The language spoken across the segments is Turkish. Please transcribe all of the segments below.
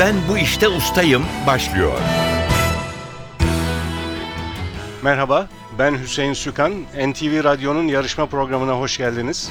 Ben bu işte ustayım başlıyor. Merhaba, ben Hüseyin Sükan. NTV Radyo'nun yarışma programına hoş geldiniz.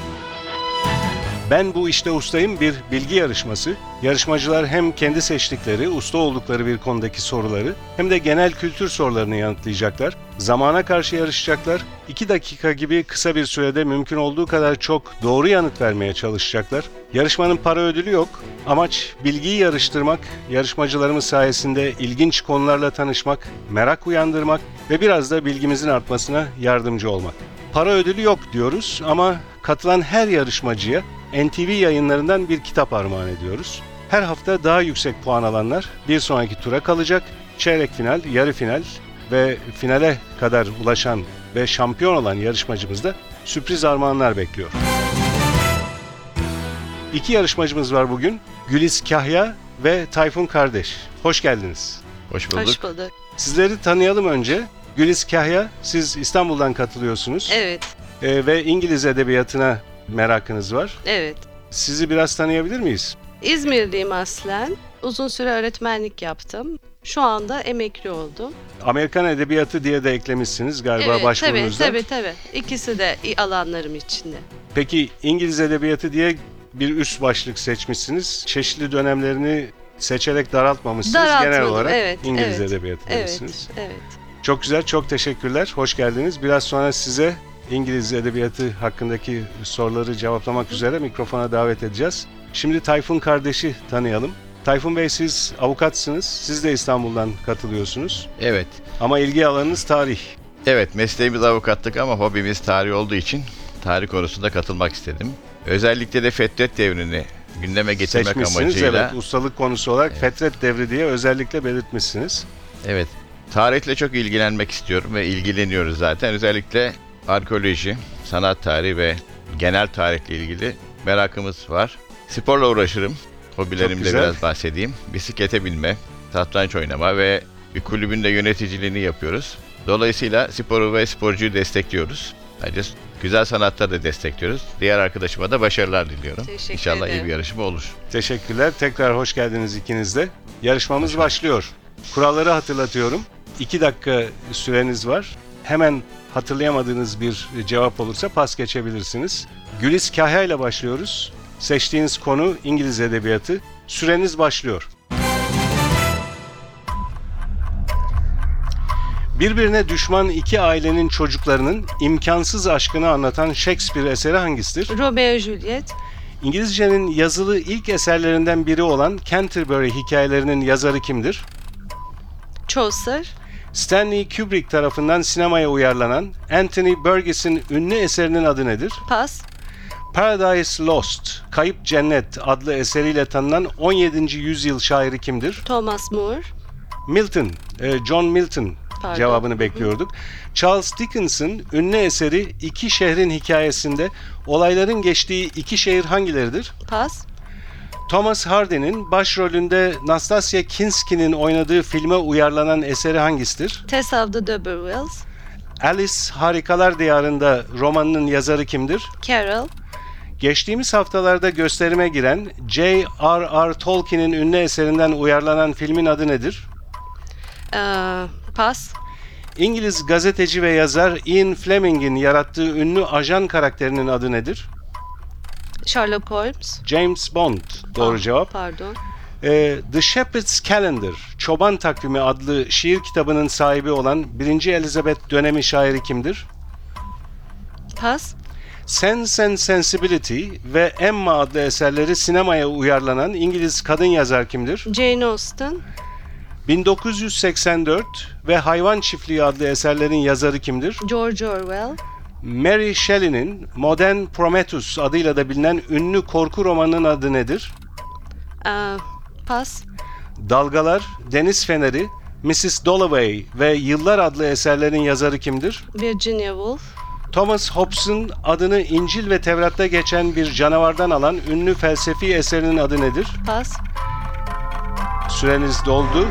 Ben bu işte ustayım bir bilgi yarışması. Yarışmacılar hem kendi seçtikleri, usta oldukları bir konudaki soruları hem de genel kültür sorularını yanıtlayacaklar. Zamana karşı yarışacaklar. 2 dakika gibi kısa bir sürede mümkün olduğu kadar çok doğru yanıt vermeye çalışacaklar. Yarışmanın para ödülü yok. Amaç bilgiyi yarıştırmak, yarışmacılarımız sayesinde ilginç konularla tanışmak, merak uyandırmak ve biraz da bilgimizin artmasına yardımcı olmak. Para ödülü yok diyoruz ama katılan her yarışmacıya NTV yayınlarından bir kitap armağan ediyoruz. Her hafta daha yüksek puan alanlar bir sonraki tura kalacak. Çeyrek final, yarı final ve finale kadar ulaşan ve şampiyon olan yarışmacımız da sürpriz armağanlar bekliyor. İki yarışmacımız var bugün. Güliz Kahya ve Tayfun Kardeş. Hoş geldiniz. Hoş bulduk. Hoş bulduk. Sizleri tanıyalım önce. Güliz Kahya, siz İstanbul'dan katılıyorsunuz. Evet, Ee, ve İngiliz edebiyatına merakınız var. evet. Sizi biraz tanıyabilir miyiz? İzmirliyim aslen. Uzun süre öğretmenlik yaptım. Şu anda emekli oldum. Amerikan edebiyatı diye de eklemişsiniz galiba evet, tabii, başvurunuzda. tabii, tabii. İkisi de alanlarım içinde. Peki İngiliz edebiyatı diye bir üst başlık seçmişsiniz. Çeşitli dönemlerini seçerek daraltmamışsınız. Genel Daraltmadım, olarak evet, İngiliz evet, edebiyatı Evet, demişsiniz. evet. Çok güzel, çok teşekkürler. Hoş geldiniz. Biraz sonra size İngiliz edebiyatı hakkındaki soruları cevaplamak üzere mikrofona davet edeceğiz. Şimdi Tayfun kardeşi tanıyalım. Tayfun Bey siz avukatsınız. Siz de İstanbul'dan katılıyorsunuz. Evet. Ama ilgi alanınız tarih. Evet mesleğimiz avukatlık ama hobimiz tarih olduğu için tarih konusunda katılmak istedim. Özellikle de Fetret devrini gündeme getirmek Seçmişsiniz. amacıyla. Evet, ustalık konusu olarak Fetret Devri diye özellikle belirtmişsiniz. Evet. Tarihle çok ilgilenmek istiyorum ve ilgileniyoruz zaten. Özellikle arkeoloji, sanat tarihi ve genel tarihle ilgili merakımız var. Sporla uğraşırım. Güzel. biraz bahsedeyim. Bisiklete binme, satranç oynama ve bir kulübün de yöneticiliğini yapıyoruz. Dolayısıyla sporu ve sporcuyu destekliyoruz. Ayrıca güzel sanatları da destekliyoruz. Diğer arkadaşıma da başarılar diliyorum. Teşekkür İnşallah iyi ederim. bir yarışma olur. Teşekkürler. Tekrar hoş geldiniz ikiniz de. Yarışmamız başlıyor. Kuralları hatırlatıyorum. 2 dakika süreniz var. Hemen hatırlayamadığınız bir cevap olursa pas geçebilirsiniz. Güliz Kahya ile başlıyoruz. Seçtiğiniz konu İngiliz edebiyatı. Süreniz başlıyor. Birbirine düşman iki ailenin çocuklarının imkansız aşkını anlatan Shakespeare eseri hangisidir? Romeo Juliet, İngilizcenin yazılı ilk eserlerinden biri olan Canterbury hikayelerinin yazarı kimdir? Chaucer, Stanley Kubrick tarafından sinemaya uyarlanan Anthony Burgess'in ünlü eserinin adı nedir? Pas, Paradise Lost, Kayıp Cennet adlı eseriyle tanınan 17. yüzyıl şairi kimdir? Thomas More, Milton, e, John Milton Pardon. cevabını bekliyorduk. Charles Dickens'ın ünlü eseri İki Şehrin Hikayesinde olayların geçtiği iki şehir hangileridir? Pas, Thomas Hardy'nin başrolünde Nastasia Kinski'nin oynadığı filme uyarlanan eseri hangisidir? Tess of the D'Urbervilles, Alice Harikalar Diyarında romanının yazarı kimdir? Carol, Geçtiğimiz haftalarda gösterime giren J.R.R. Tolkien'in ünlü eserinden uyarlanan filmin adı nedir? eee, Pas, İngiliz gazeteci ve yazar Ian Fleming'in yarattığı ünlü ajan karakterinin adı nedir? Sherlock Holmes, James Bond. Doğru Ah, cevap. Pardon. Ee, The Shepherd's Calendar, Çoban Takvimi adlı şiir kitabının sahibi olan 1. Elizabeth dönemi şairi kimdir? Pas, Sense and Sensibility ve Emma adlı eserleri sinemaya uyarlanan İngiliz kadın yazar kimdir? Jane Austen, 1984 ve Hayvan Çiftliği adlı eserlerin yazarı kimdir? George Orwell, Mary Shelley'nin Modern Prometheus adıyla da bilinen ünlü korku romanının adı nedir? eee, Pas, Dalgalar, Deniz Feneri, Mrs. Dalloway ve Yıllar adlı eserlerin yazarı kimdir? Virginia Woolf, Thomas Hobbes'ın adını İncil ve Tevrat'ta geçen bir canavardan alan ünlü felsefi eserinin adı nedir? Pas, Süreniz doldu.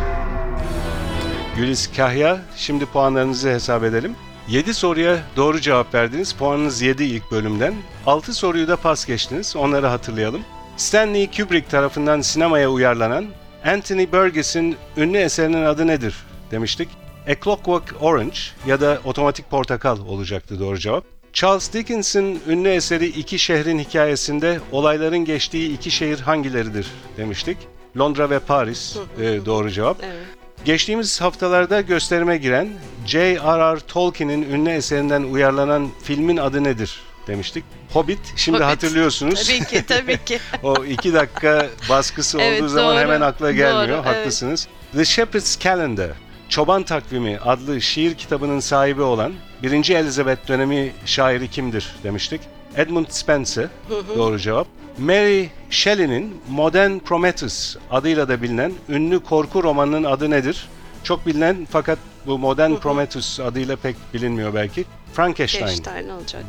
Güliz Kahya, şimdi puanlarınızı hesap edelim. 7 soruya doğru cevap verdiniz. Puanınız 7 ilk bölümden. 6 soruyu da pas geçtiniz. Onları hatırlayalım. Stanley Kubrick tarafından sinemaya uyarlanan Anthony Burgess'in ünlü eserinin adı nedir demiştik. A Clockwork Orange ya da Otomatik Portakal olacaktı doğru cevap. Charles Dickens'in ünlü eseri İki Şehrin Hikayesinde olayların geçtiği iki şehir hangileridir demiştik. Londra ve Paris e, doğru cevap. Evet. Geçtiğimiz haftalarda gösterime giren J.R.R. Tolkien'in ünlü eserinden uyarlanan filmin adı nedir demiştik. Hobbit. Şimdi Hobbit. hatırlıyorsunuz. Tabii ki, tabii ki. o iki dakika baskısı Evet, olduğu zaman doğru. hemen akla gelmiyor. Doğru, evet. Haklısınız. The Shepherd's Calendar, Çoban Takvimi adlı şiir kitabının sahibi olan 1. Elizabeth dönemi şairi kimdir demiştik. Edmund Spencer doğru cevap. Mary Shelley'nin Modern Prometheus adıyla da bilinen ünlü korku romanının adı nedir? Çok bilinen fakat bu Modern Prometheus adıyla pek bilinmiyor belki. Frankenstein.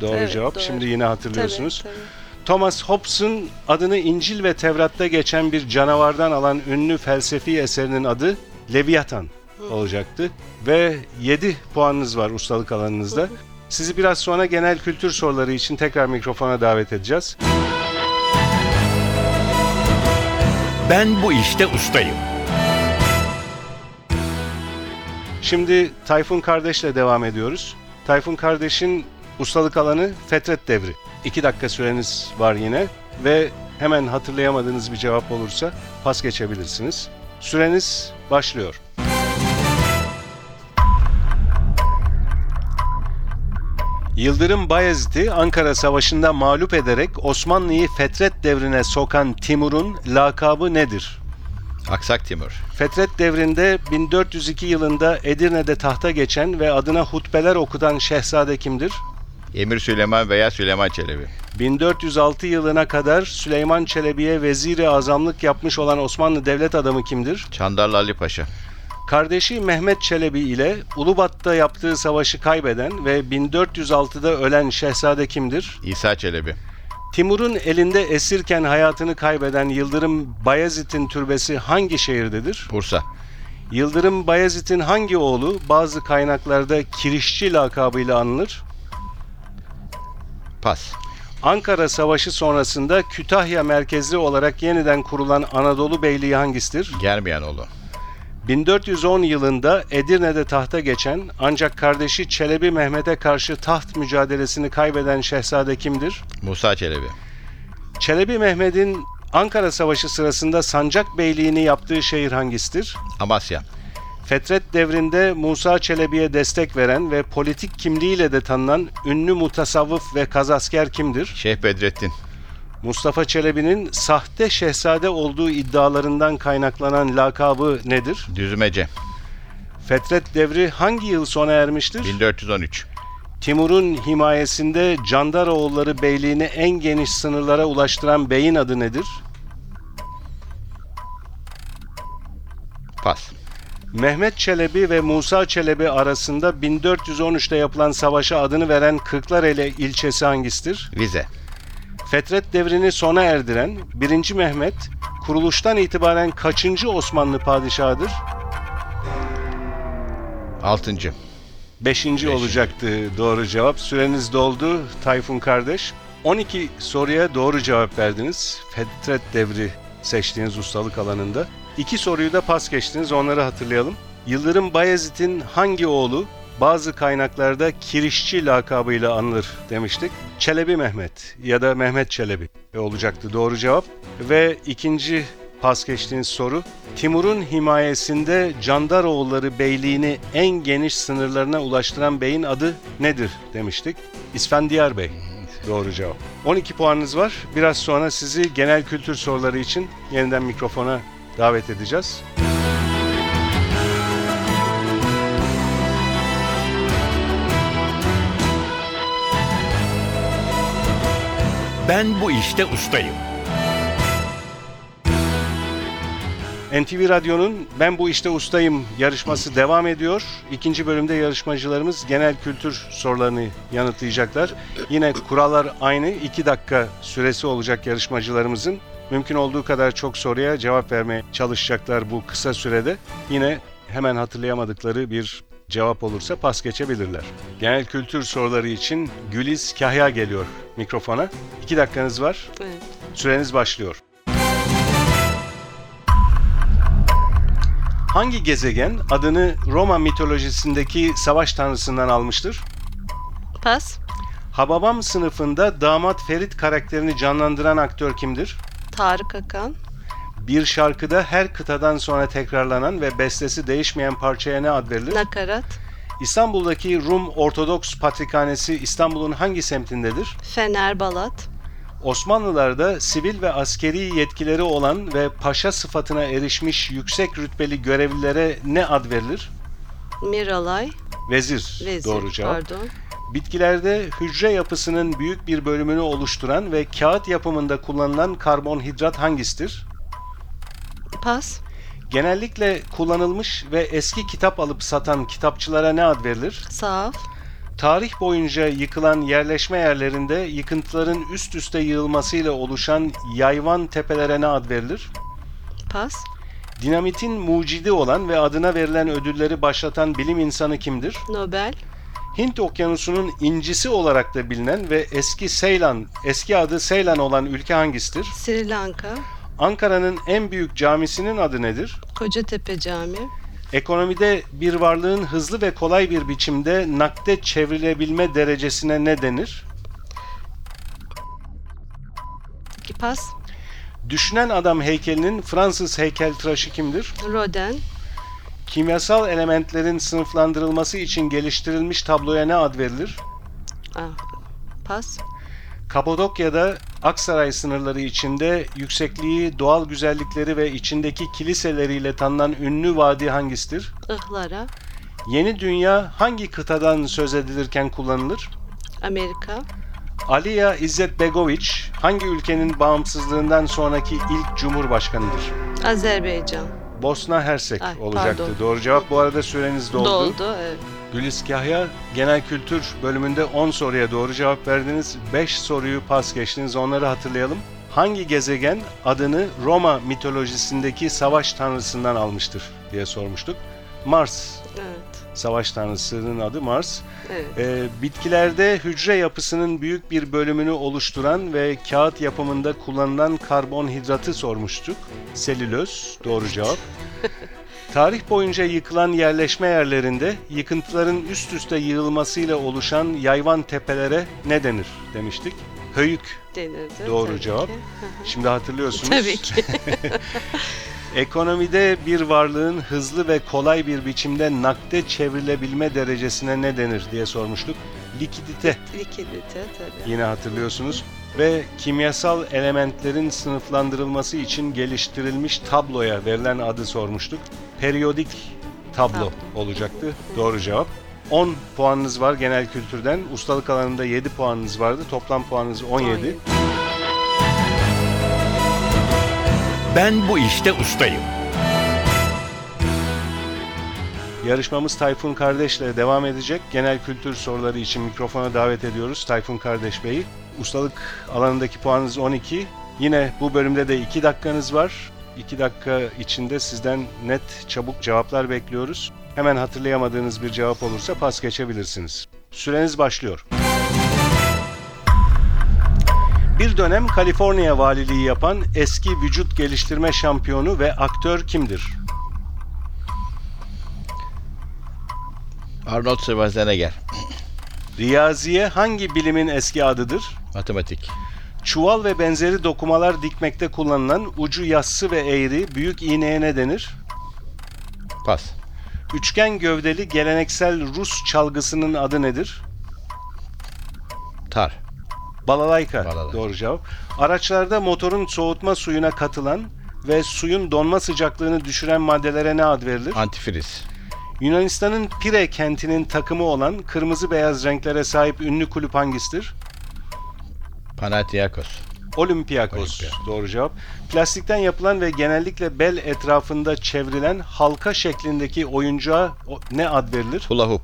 Doğru Evet, cevap. doğru. Şimdi yine hatırlıyorsunuz. Tabii, tabii. Thomas Hobbes'un adını İncil ve Tevrat'ta geçen bir canavardan alan ünlü felsefi eserinin adı Leviathan olacaktı. Ve 7 puanınız var ustalık alanınızda. Sizi biraz sonra genel kültür soruları için tekrar mikrofona davet edeceğiz. Ben bu işte ustayım. Şimdi Tayfun Kardeş'le devam ediyoruz. Tayfun Kardeş'in ustalık alanı Fetret Devri. 2 dakika süreniz var yine ve hemen hatırlayamadığınız bir cevap olursa pas geçebilirsiniz. Süreniz başlıyor. Yıldırım Bayezid'i Ankara Savaşı'nda mağlup ederek Osmanlı'yı Fetret devrine sokan Timur'un lakabı nedir? Aksak Timur. Fetret devrinde 1402 yılında Edirne'de tahta geçen ve adına hutbeler okutan şehzade kimdir? Emir Süleyman veya Süleyman Çelebi. 1406 yılına kadar Süleyman Çelebi'ye veziri azamlık yapmış olan Osmanlı devlet adamı kimdir? Çandarlı Ali Paşa. Kardeşi Mehmet Çelebi ile Ulubat'ta yaptığı savaşı kaybeden ve 1406'da ölen şehzade kimdir? İsa Çelebi. Timur'un elinde esirken hayatını kaybeden Yıldırım Bayezid'in türbesi hangi şehirdedir? Bursa. Yıldırım Bayezid'in hangi oğlu bazı kaynaklarda Kirişçi lakabıyla anılır? Pas. Ankara Savaşı sonrasında Kütahya merkezli olarak yeniden kurulan Anadolu Beyliği hangisidir? Germiyanoğlu. 1410 yılında Edirne'de tahta geçen ancak kardeşi Çelebi Mehmet'e karşı taht mücadelesini kaybeden şehzade kimdir? Musa Çelebi. Çelebi Mehmet'in Ankara Savaşı sırasında Sancak Beyliğini yaptığı şehir hangisidir? Amasya. Fetret devrinde Musa Çelebi'ye destek veren ve politik kimliğiyle de tanınan ünlü mutasavvıf ve kazasker kimdir? Şeyh Bedrettin. Mustafa Çelebi'nin sahte şehzade olduğu iddialarından kaynaklanan lakabı nedir? Düzmece. Fetret devri hangi yıl sona ermiştir? 1413. Timur'un himayesinde Candaroğulları Beyliğini en geniş sınırlara ulaştıran beyin adı nedir? Pas. Mehmet Çelebi ve Musa Çelebi arasında 1413'te yapılan savaşa adını veren Kırklareli ilçesi hangisidir? Vize. Fetret devrini sona erdiren 1. Mehmet kuruluştan itibaren kaçıncı Osmanlı padişahıdır? Altıncı. Beşinci olacaktı doğru cevap. Süreniz doldu Tayfun kardeş. 12 soruya doğru cevap verdiniz. Fetret devri seçtiğiniz ustalık alanında. İki soruyu da pas geçtiniz onları hatırlayalım. Yıldırım Bayezid'in hangi oğlu bazı kaynaklarda Kirişçi lakabıyla anılır demiştik. Çelebi Mehmet ya da Mehmet Çelebi olacaktı doğru cevap. Ve ikinci pas geçtiğiniz soru. Timur'un himayesinde Candaroğulları Beyliğini en geniş sınırlarına ulaştıran beyin adı nedir demiştik. İsfendiyar Bey. Doğru cevap. 12 puanınız var. Biraz sonra sizi genel kültür soruları için yeniden mikrofona davet edeceğiz. Ben bu işte ustayım. NTV Radyo'nun Ben Bu İşte Ustayım yarışması devam ediyor. İkinci bölümde yarışmacılarımız genel kültür sorularını yanıtlayacaklar. Yine kurallar aynı. 2 dakika süresi olacak yarışmacılarımızın. Mümkün olduğu kadar çok soruya cevap vermeye çalışacaklar bu kısa sürede. Yine hemen hatırlayamadıkları bir cevap olursa pas geçebilirler. Genel kültür soruları için Güliz Kahya geliyor mikrofona. 2 dakikanız var. Evet. Süreniz başlıyor. Hangi gezegen adını Roma mitolojisindeki savaş tanrısından almıştır? Pas. Hababam sınıfında damat Ferit karakterini canlandıran aktör kimdir? Tarık Akan. Bir şarkıda her kıtadan sonra tekrarlanan ve bestesi değişmeyen parçaya ne ad verilir? Nakarat. İstanbul'daki Rum Ortodoks Patrikhanesi İstanbul'un hangi semtindedir? Fener Balat. Osmanlılarda sivil ve askeri yetkileri olan ve paşa sıfatına erişmiş yüksek rütbeli görevlilere ne ad verilir? Miralay. Vezir. Vezir. Doğru cevap. Pardon. Bitkilerde hücre yapısının büyük bir bölümünü oluşturan ve kağıt yapımında kullanılan karbonhidrat hangisidir? Pas. Genellikle kullanılmış ve eski kitap alıp satan kitapçılara ne ad verilir? Saf. Tarih boyunca yıkılan yerleşme yerlerinde yıkıntıların üst üste yığılmasıyla oluşan yayvan tepelere ne ad verilir? Pas. Dinamitin mucidi olan ve adına verilen ödülleri başlatan bilim insanı kimdir? Nobel. Hint Okyanusu'nun incisi olarak da bilinen ve eski Seylan, eski adı Seylan olan ülke hangisidir? Sri Lanka. Ankara'nın en büyük camisinin adı nedir? Kocatepe Camii. Ekonomide bir varlığın hızlı ve kolay bir biçimde nakde çevrilebilme derecesine ne denir? İki Pas. Düşünen adam heykelinin Fransız heykeltıraşı kimdir? Rodin. Kimyasal elementlerin sınıflandırılması için geliştirilmiş tabloya ne ad verilir? Ah. Pas. Kapadokya'da Aksaray sınırları içinde yüksekliği, doğal güzellikleri ve içindeki kiliseleriyle tanınan ünlü vadi hangisidir? Ihlara. Yeni dünya hangi kıtadan söz edilirken kullanılır? Amerika. Aliya İzzet Begoviç hangi ülkenin bağımsızlığından sonraki ilk cumhurbaşkanıdır? Azerbaycan. Bosna Hersek Ay, olacaktı. pardon. Doğru cevap bu arada süreniz doldu. Doldu. Evet. Gülis Kahya genel kültür bölümünde 10 soruya doğru cevap verdiniz. 5 soruyu pas geçtiniz. Onları hatırlayalım. Hangi gezegen adını Roma mitolojisindeki savaş tanrısından almıştır diye sormuştuk. Mars. Evet. Savaş tanrısının adı Mars. Evet. Ee, bitkilerde hücre yapısının büyük bir bölümünü oluşturan ve kağıt yapımında kullanılan karbonhidratı sormuştuk. Selüloz doğru cevap. Tarih boyunca yıkılan yerleşme yerlerinde yıkıntıların üst üste yığılmasıyla oluşan yayvan tepelere ne denir demiştik. Höyük Denirdi. doğru tabii cevap. ki. Şimdi hatırlıyorsunuz. Tabii ki. Ekonomide bir varlığın hızlı ve kolay bir biçimde nakde çevrilebilme derecesine ne denir diye sormuştuk. Likidite Likidite tabii. yine hatırlıyorsunuz ve kimyasal elementlerin sınıflandırılması için geliştirilmiş tabloya verilen adı sormuştuk. Periyodik tablo olacaktı. Doğru cevap. 10 puanınız var genel kültürden. Ustalık alanında 7 puanınız vardı. Toplam puanınız 17. 17. Ben bu işte ustayım. Yarışmamız Tayfun Kardeş'le devam edecek. Genel kültür soruları için mikrofona davet ediyoruz Tayfun Kardeş Bey'i. Ustalık alanındaki puanınız 12. Yine bu bölümde de 2 dakikanız var. 2 dakika içinde sizden net, çabuk cevaplar bekliyoruz. Hemen hatırlayamadığınız bir cevap olursa pas geçebilirsiniz. Süreniz başlıyor. Bir dönem Kaliforniya valiliği yapan eski vücut geliştirme şampiyonu ve aktör kimdir? Arnold Schwarzenegger. Riyaziye hangi bilimin eski adıdır? Matematik. Çuval ve benzeri dokumalar dikmekte kullanılan ucu yassı ve eğri büyük iğneye ne denir? Pas. Üçgen gövdeli geleneksel Rus çalgısının adı nedir? Tar. Balalayka. Balalayka. Doğru cevap. Araçlarda motorun soğutma suyuna katılan ve suyun donma sıcaklığını düşüren maddelere ne ad verilir? Antifriz. Yunanistan'ın Pire kentinin takımı olan kırmızı beyaz renklere sahip ünlü kulüp hangisidir? Panathinaikos. Olympiakos. Olympiakos. Doğru cevap. Plastikten yapılan ve genellikle bel etrafında çevrilen halka şeklindeki oyuncağa ne ad verilir? Hula hoop.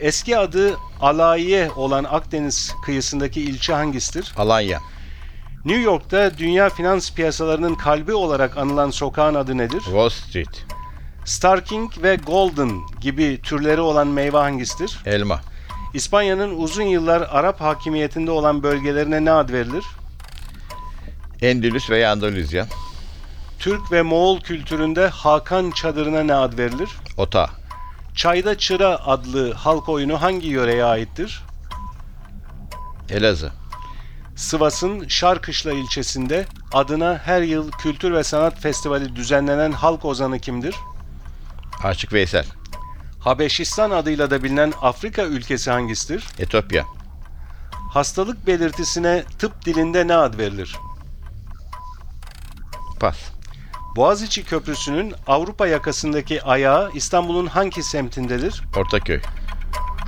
Eski adı Alayiye olan Akdeniz kıyısındaki ilçe hangisidir? Alanya. New York'ta dünya finans piyasalarının kalbi olarak anılan sokağın adı nedir? Wall Street. Starking ve Golden gibi türleri olan meyve hangisidir? Elma. İspanya'nın uzun yıllar Arap hakimiyetinde olan bölgelerine ne ad verilir? Endülüs veya Andaluzya. Türk ve Moğol kültüründe Hakan çadırına ne ad verilir? Ota. Çayda Çıra adlı halk oyunu hangi yöreye aittir? Elazığ. Sivas'ın Şarkışla ilçesinde adına her yıl Kültür ve Sanat Festivali düzenlenen halk ozanı kimdir? Aşık Veysel. Habeşistan adıyla da bilinen Afrika ülkesi hangisidir? Etopya. Hastalık belirtisine tıp dilinde ne ad verilir? Pas. Boğaziçi Köprüsü'nün Avrupa yakasındaki ayağı İstanbul'un hangi semtindedir? Ortaköy.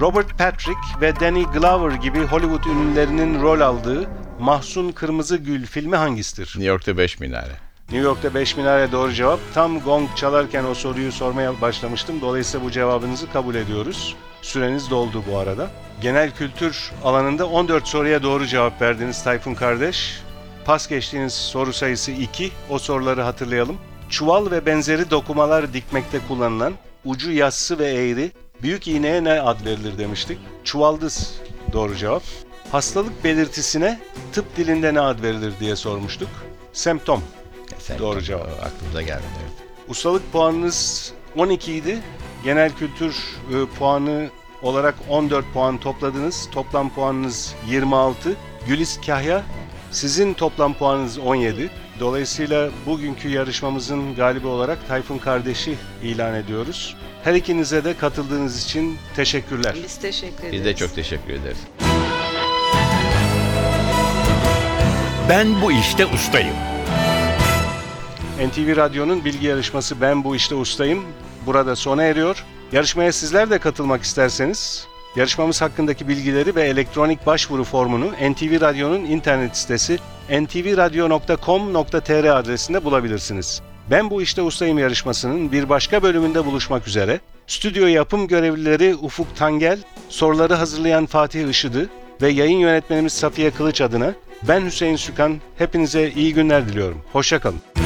Robert Patrick ve Danny Glover gibi Hollywood ünlülerinin rol aldığı Mahsun Kırmızıgül filmi hangisidir? New York'ta 5 minare. New York'ta 5 minare doğru cevap. Tam gong çalarken o soruyu sormaya başlamıştım. Dolayısıyla bu cevabınızı kabul ediyoruz. Süreniz doldu bu arada. Genel kültür alanında 14 soruya doğru cevap verdiniz Tayfun kardeş. Pas geçtiğiniz soru sayısı 2. O soruları hatırlayalım. Çuval ve benzeri dokumalar dikmekte kullanılan ucu yassı ve eğri büyük iğneye ne ad verilir demiştik. Çuvaldız doğru cevap. Hastalık belirtisine tıp dilinde ne ad verilir diye sormuştuk. Semptom. Sen Doğru cevap. Aklımıza geldi. Evet. Ustalık puanınız 12 idi. Genel kültür e, puanı olarak 14 puan topladınız. Toplam puanınız 26. Gülis Kahya sizin toplam puanınız 17. Dolayısıyla bugünkü yarışmamızın galibi olarak Tayfun kardeşi ilan ediyoruz. Her ikinize de katıldığınız için teşekkürler. Biz teşekkür ederiz. Biz de çok teşekkür ederiz. Ben bu işte ustayım. NTV Radyo'nun bilgi yarışması Ben Bu İşte Ustayım burada sona eriyor. Yarışmaya sizler de katılmak isterseniz yarışmamız hakkındaki bilgileri ve elektronik başvuru formunu NTV Radyo'nun internet sitesi ntvradio.com.tr adresinde bulabilirsiniz. Ben Bu İşte Ustayım yarışmasının bir başka bölümünde buluşmak üzere. Stüdyo yapım görevlileri Ufuk Tangel, soruları hazırlayan Fatih Işıdı ve yayın yönetmenimiz Safiye Kılıç adına ben Hüseyin Sükan hepinize iyi günler diliyorum. Hoşçakalın.